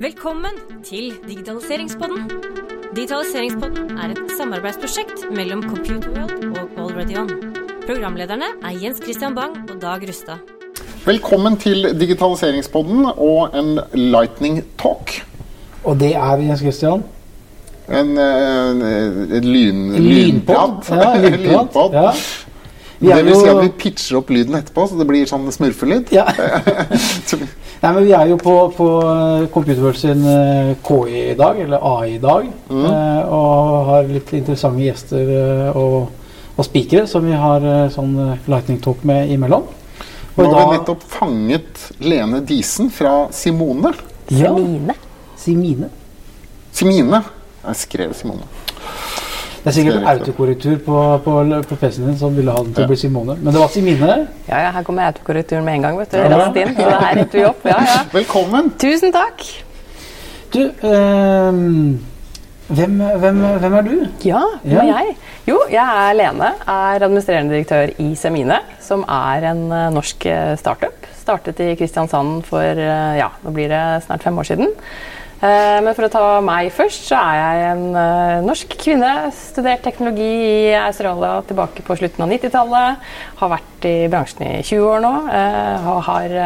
Velkommen til Digitaliseringspodden. Digitaliseringspodden er et samarbeidsprosjekt mellom Computerworld og Already On. Programlederne er Jens Christian Bang og Dag Rustad. Velkommen til Digitaliseringspodden og en lightning talk. Og det er Jens Christian. En, en, en lyn, Lynpod. Ja. Lynpod. Ja. Det vil si at vi pitcher opp lyden etterpå, så det blir sånn smurfelyd. Ja. Nei, men Vi er jo på, på Computerworld sin KI i dag, eller AI i dag. Mm. eh, og har litt interessante gjester eh, og, og spikere som vi har eh, sånn eh, lightning talk med imellom. Nå har har vi nettopp fanget Lene Disen fra Simone. ja, Simine. Simine. Simine. Jeg skrev Simone. Det er sikkert autokorrektur på, på, på PC-en din som ville ha den til å bli Simone. Men det var Simine. Ja, ja, her kommer autokorrekturen med en gang. vet du. Ja. Raskt inn, så her retter vi opp. Ja, ja. Velkommen. Tusen takk. Du, ehm, hvem, hvem, hvem er du? Ja, Ja. hvem er jeg? Jo, jeg er Lene. Er administrerende direktør i Semine, som er en eh, norsk eh, startup. Startet i Kristiansand for eh, ja, nå blir det snart fem år siden. Eh, Men for å ta meg først, så er jeg en eh, norsk kvinne. Studert teknologi i Australia tilbake på slutten av 90-tallet. Har vært i bransjen i 20 år nå. eh, har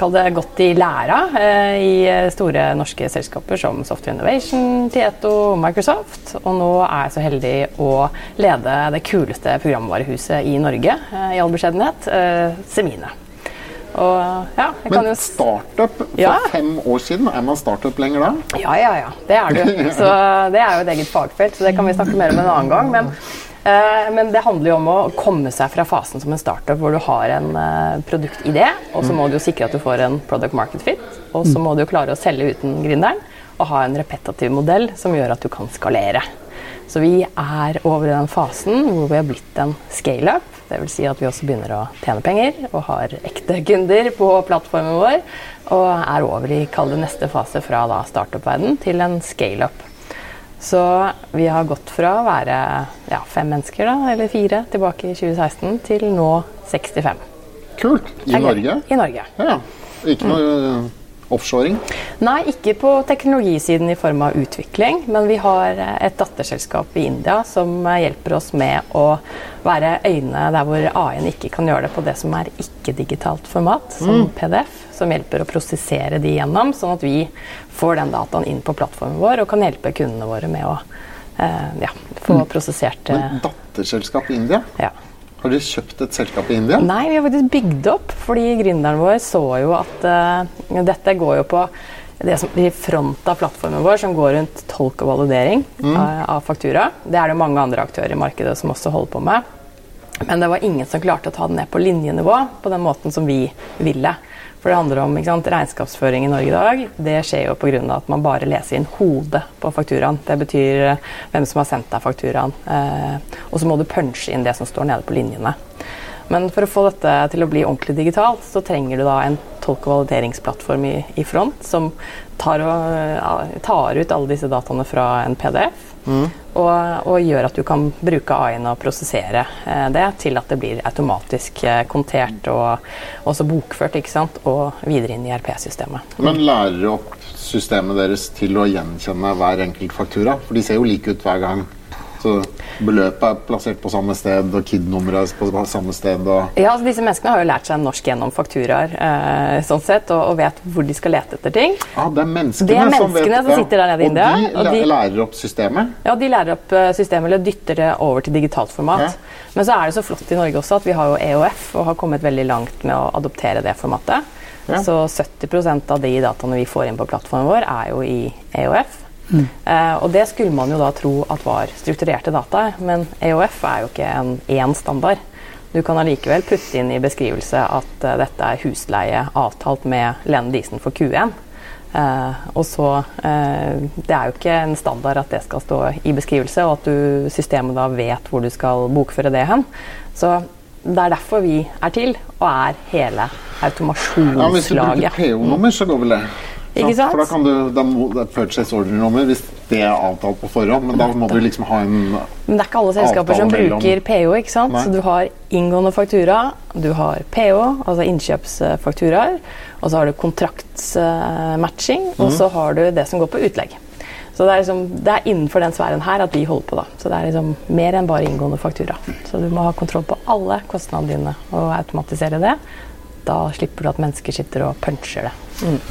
kall det gått i læra i store norske selskaper som Software Innovation, Tieto Microsoft. Og nå er jeg så heldig å lede det kuleste programvarehuset i Norge, i all beskjedenhet, Semine. Og ja, kan jo Men startup for Ja. fem år siden, er man startup lenger da? Ja, ja, ja. Det er du. Så det er jo et eget fagfelt, så det kan vi snakke mer om en annen gang. Men, eh, men det handler jo om å komme seg fra fasen som en startup hvor du har en eh, produktidé, og så må du jo sikre at du får en product market fit, og så må du jo klare å selge uten gründeren, og ha en repetativ modell som gjør at du kan skalere. Så vi er over i den fasen hvor vi har blitt en scale-up. Dvs. Si at vi også begynner å tjene penger og har ekte kunder på plattformen vår. Og er over i kall det neste fase fra da startup-verden til en scale-up. Så vi har gått fra å være ja, fem mennesker, da, eller fire, tilbake i 2016, til nå 65. Kult. I. Norge? I Norge. Ja. Ikke noe uh, offshoring? Nei, ikke på teknologisiden i form av utvikling, men vi har eh, et datterselskap i India som eh, hjelper oss med å være øyne der hvor AI-en ikke kan gjøre det på det som er ikke-digitalt format, som PDF, som hjelper å prosessere de gjennom, sånn at vi får den dataen inn på plattformen vår og kan hjelpe kundene våre med å eh, ja, få prosessert eh, Men datterselskap i India? ja. Har dere kjøpt et selskap i India? Nei, vi har faktisk bygd opp, fordi gründeren vår så jo at uh, dette går jo på det som i front av plattformen vår, som går rundt tolk og validering av, av faktura. Det er det mange andre aktører i markedet som også holder på med. Men det var ingen som klarte å ta det ned på linjenivå på den måten som vi ville. For det handler om sant, regnskapsføring i Norge i dag. Det skjer jo pga. at man bare leser inn hodet på fakturaen. Det betyr eh, hvem som har sendt deg fakturaen. Eh, og så må du punche inn det som står nede på linjene. Men for å få dette til å bli ordentlig digitalt, så trenger du da en tolk- og valideringsplattform i, i front som tar, og, tar ut alle disse dataene fra en PDF. Og, og gjør at du kan bruke AI-en og prosessere eh, det til at det blir automatisk eh, kontert og også bokført ikke sant? og videre inn i RP-systemet. Men lærer opp systemet deres til å gjenkjenne hver enkelt faktura? For de ser jo like ut hver gang. Så beløpet er plassert på samme sted, og KID-nummeret er på samme sted. Og Ja, altså Disse menneskene har jo lært seg norsk gjennom fakturaer eh, sånn sett, og, og vet hvor de skal lete etter ting. ah, det er menneskene, Det er som, vet, som sitter der nede i India, Og de, og de- lærer opp systemet. Ja, de lærer opp eh, systemet eller dytter det over til digitalt format. Ja. Men så er det så flott i Norge også at vi har jo EOF og har kommet veldig langt med å adoptere det formatet. Ja. Så 70% av de dataene vi får inn på plattformen vår, er jo i EOF. Eh, og det skulle man jo da tro at var strukturerte data, men EOF er jo ikke en én standard. Du kan allikevel putte inn i beskrivelse at uh, dette er husleie avtalt med Lene Disen for Q1. Eh, og så eh, Det er jo ikke en standard at det skal stå i beskrivelse, og at du, systemet da vet hvor du skal bokføre det hen. Så det er derfor vi er til, og er hele automasjonslaget. Ja, Hvis du bruker. PO-nummer, så går vel det? Ikke sant? For da kan du da må, det er purchase order-nummer hvis det er avtalt på forhånd, men da må du liksom ha en Men det er ikke alle selskaper som bruker mellom- PO. ikke sant? Nei. Så du har inngående faktura, du har PO, altså innkjøpsfakturaer, og så har du kontraktsmatching, og og så har du det som går på utlegg. Så det er, liksom, det er innenfor den sfæren her at vi holder på. da. Så det er liksom mer enn bare inngående faktura. Så du må ha kontroll på alle kostnadene dine og automatisere det. Da slipper du at mennesker sitter og puncher det.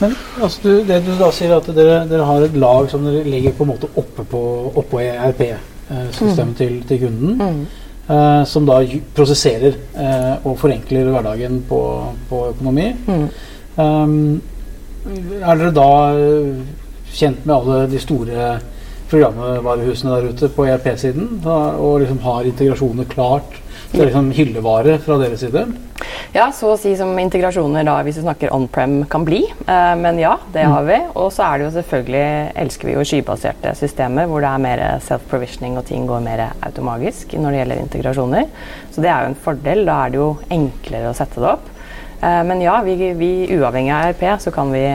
Men altså, du, det du da sier, at dere, dere har et lag som dere legger på en måte oppe på oppå ERP-systemet til, til kunden. eh, som da prosesserer eh, og forenkler hverdagen på, på økonomi. Um, er dere da eh, kjent med alle de store programvarehusene der ute på ERP-siden? Og liksom har integrasjoner klart? Det er liksom hyllevare fra deres side? Ja, så å si som integrasjoner da, hvis vi snakker on-prem kan bli. Eh, men ja, det har vi. Og så er det jo selvfølgelig, elsker vi jo skybaserte systemer hvor det er mer self-provisioning og ting går mer automagisk når det gjelder integrasjoner. Så det er jo en fordel. Da er det jo enklere å sette det opp. Eh, men ja, vi, vi uavhengig av ERP så kan vi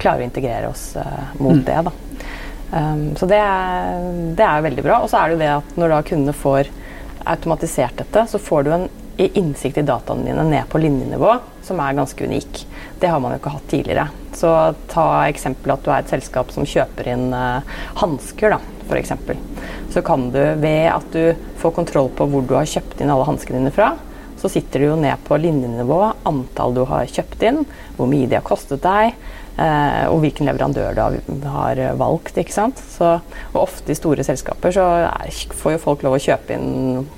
klare å integrere oss eh, mot det. da. Um, så det er, det er veldig bra. Og så er det jo det at når da kundene får automatisert dette, så får du en innsikt i dataene dine ned på linjenivå som er ganske unik. Det har man jo ikke hatt tidligere. Så ta eksempel at du er et selskap som kjøper inn uh, hansker, f.eks. Så kan du ved at du får kontroll på hvor du har kjøpt inn alle hanskene dine fra, så sitter du jo ned på linjenivå antall du har kjøpt inn, hvor mye de har kostet deg, og hvilken leverandør du har, har valgt. ikke sant? Så, og ofte i store selskaper så er, får jo folk lov å kjøpe inn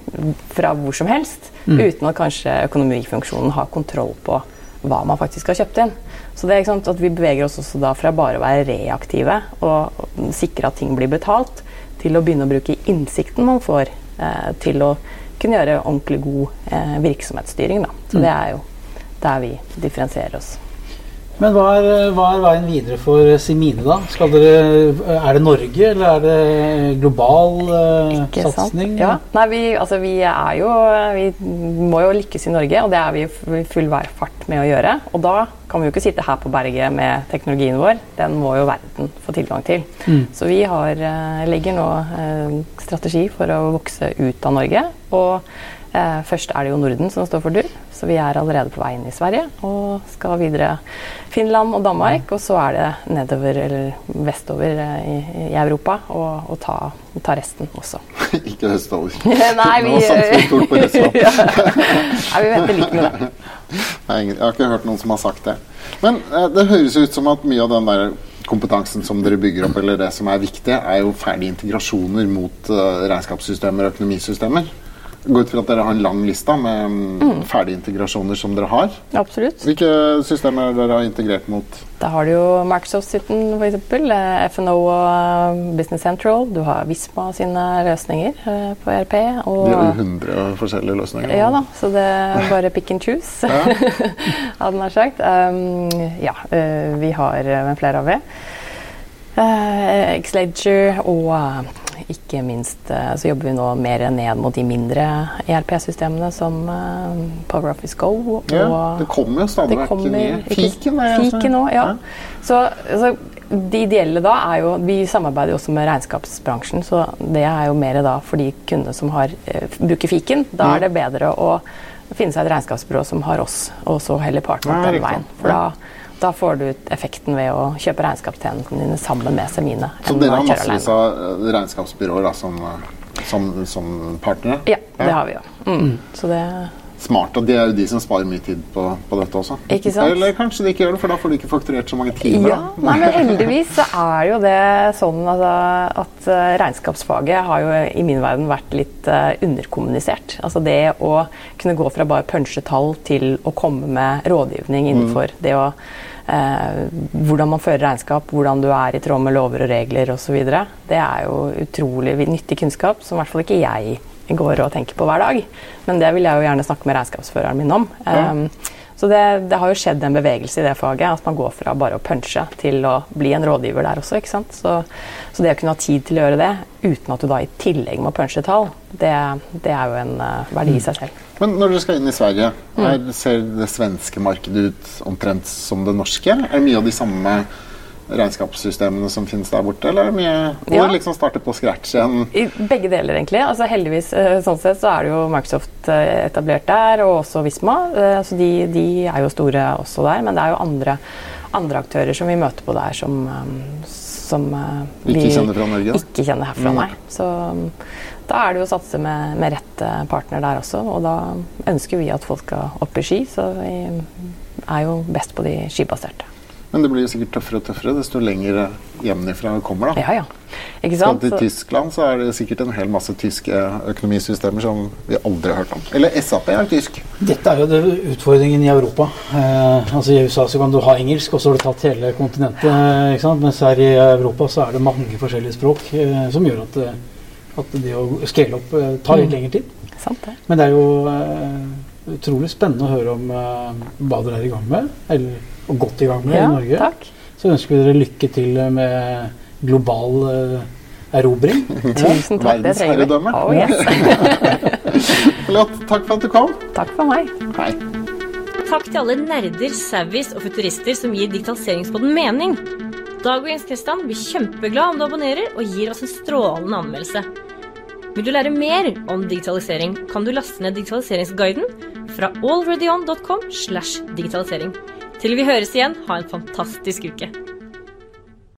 fra hvor som helst, uten at kanskje økonomifunksjonen har kontroll på hva man faktisk har kjøpt inn. Så det er ikke sant at vi beveger oss også da fra bare å være reaktive og sikre at ting blir betalt, til å begynne å bruke innsikten man får eh, til å kunne gjøre ordentlig god eh, virksomhetsstyring. Da. Så det er jo der vi differensierer oss. Men hva er, hva er veien videre for Simine, da? Dere, er det Norge, eller er det global eh, satsing? Ja. Nei, vi, altså, vi er jo Vi må jo lykkes i Norge, og det er vi i full fart med å gjøre. Og da kan vi jo ikke sitte her på berget med teknologien vår. Den må jo verden få tilgang til. Så vi har, eh, legger nå eh, strategi for å vokse ut av Norge. Og eh, først er det jo Norden som står for tur, så vi er allerede på vei inn i Sverige. Og skal videre Finland og Danmark, og så er det nedover eller vestover eh, i, i Europa og, og ta, ta resten også. Ikke østover. Nei, vi, Nå på ja. Nei, vi venter litt med det. Nei, Jeg har ikke hørt noen som har sagt det. Men eh, det høres ut som at mye av den der kompetansen som dere bygger opp, eller det som er viktig, er jo ferdige integrasjoner mot eh, regnskapssystemer og økonomisystemer. Går ut fra at dere har en lang liste med mm. ferdige integrasjoner som dere har. Absolutt. Hvilke systemer dere har integrert mot? Da har du jo Microsoft-sitten, f.eks. FNO og eh, Business Central. Du har Visma sine løsninger eh, på ERP. Og, De har jo 100 forskjellige løsninger. Ja da, så det er bare pick and choose, hadde nær sagt. Um, ja, eh, vi har flere av det. Uh, Xledger og eh, ikke minst eh, så jobber vi nå mer ned mot de mindre ERP-systemene som eh, Power Office Go og Ja, det kommer jo stadig vekk ned. Fiken er Fiken også- også, ja. Så, så de ideelle da er jo Vi samarbeider jo også med regnskapsbransjen, så det er jo mer da for de kundene som har, eh, bruker fiken. Da er det bedre å finne seg et regnskapsbyrå som har oss, og så heller partner Ja, den veien. For da, da får du ut effekten ved å kjøpe regnskapstjenestene dine sammen med Semine. Så dere har massevis av regnskapsbyråer da, som, som, som partnere? Ja, det har vi jo. Mm. Så det Smart, og det er jo de som sparer mye tid på, på dette også. Ikke sant? Eller kanskje de ikke gjør det, for da får de ikke fakturert så mange timer. Ja, nei, men heldigvis så er jo det sånn altså, at eh, regnskapsfaget har jo i min verden vært litt uh, underkommunisert. Altså det å kunne gå fra bare punche tall til å komme med rådgivning innenfor det å eh, hvordan man fører regnskap, hvordan du er i tråd med lover og regler osv. Det er jo utrolig nyttig kunnskap som i hvert fall ikke jeg går og tenker på hver dag. Men det vil jeg jo gjerne snakke med regnskapsføreren min om. Ja. Um, så det, det har jo skjedd en bevegelse i det faget, at man går fra bare å punche til å bli en rådgiver der også. ikke sant? Så, så det å kunne ha tid til å gjøre det, uten at du da i tillegg må punche tall, det, det er jo en eh, verdi i seg selv. Men når dere skal inn i Sverige, Mm. ser det svenske markedet ut omtrent som det norske? Er det mye av de samme regnskapssystemene som finnes der borte, eller er det mye Hvor Ja. liksom starte på scratch igjen? I begge deler, egentlig. Altså Heldigvis eh, sånn sett så er det jo Microsoft eh, etablert der, og også Visma. eh, Så de, de er jo store også der. Men det er jo andre, andre aktører som vi møter på der, som, som vi Ikke kjenner fra Norge? ikke kjenner herfra, Mm. nei. Så mm, da er det jo å satse med, med rett partner der også. Og da ønsker vi at folk skal opp i ski, så vi er jo best på de skibaserte. Men det blir sikkert tøffere og tøffere desto lenger hjemmefra vi kommer. da. Ja, ja. Ikke Skal sant? til Så- Tyskland så er det sikkert en hel masse tyske økonomisystemer som vi aldri har hørt om. Eller SAP er tysk. Dette er jo det, utfordringen i Europa. Eh, altså I USA så kan du ha engelsk, og så har du tatt hele kontinentet. Eh, ikke sant? Mens her i Europa så er det mange forskjellige språk eh, som gjør at, eh, at det å scale opp eh, tar litt Mm. lengre tid. Sant det. Men det er jo eh, utrolig spennende å høre om eh, hva dere er i gang med, eller og godt i gang med Ja, i Norge. takk. Så ønsker vi dere lykke til med global eh, erobring. Tusen takk, det trenger vi. Oh, yes. Flott. Takk for at du kom. takk for meg. Hei. Takk til alle nerder, savvies og futurister som gir digitaliseringspodden mening. Dag og Jens Kristian blir kjempeglad om du abonnerer og gir oss en strålende anmeldelse. Vil du lære mer om digitalisering, kan du laste ned digitaliseringsguiden fra alreadyon.com slash digitalisering. Til vi høres igjen, ha en fantastisk uke.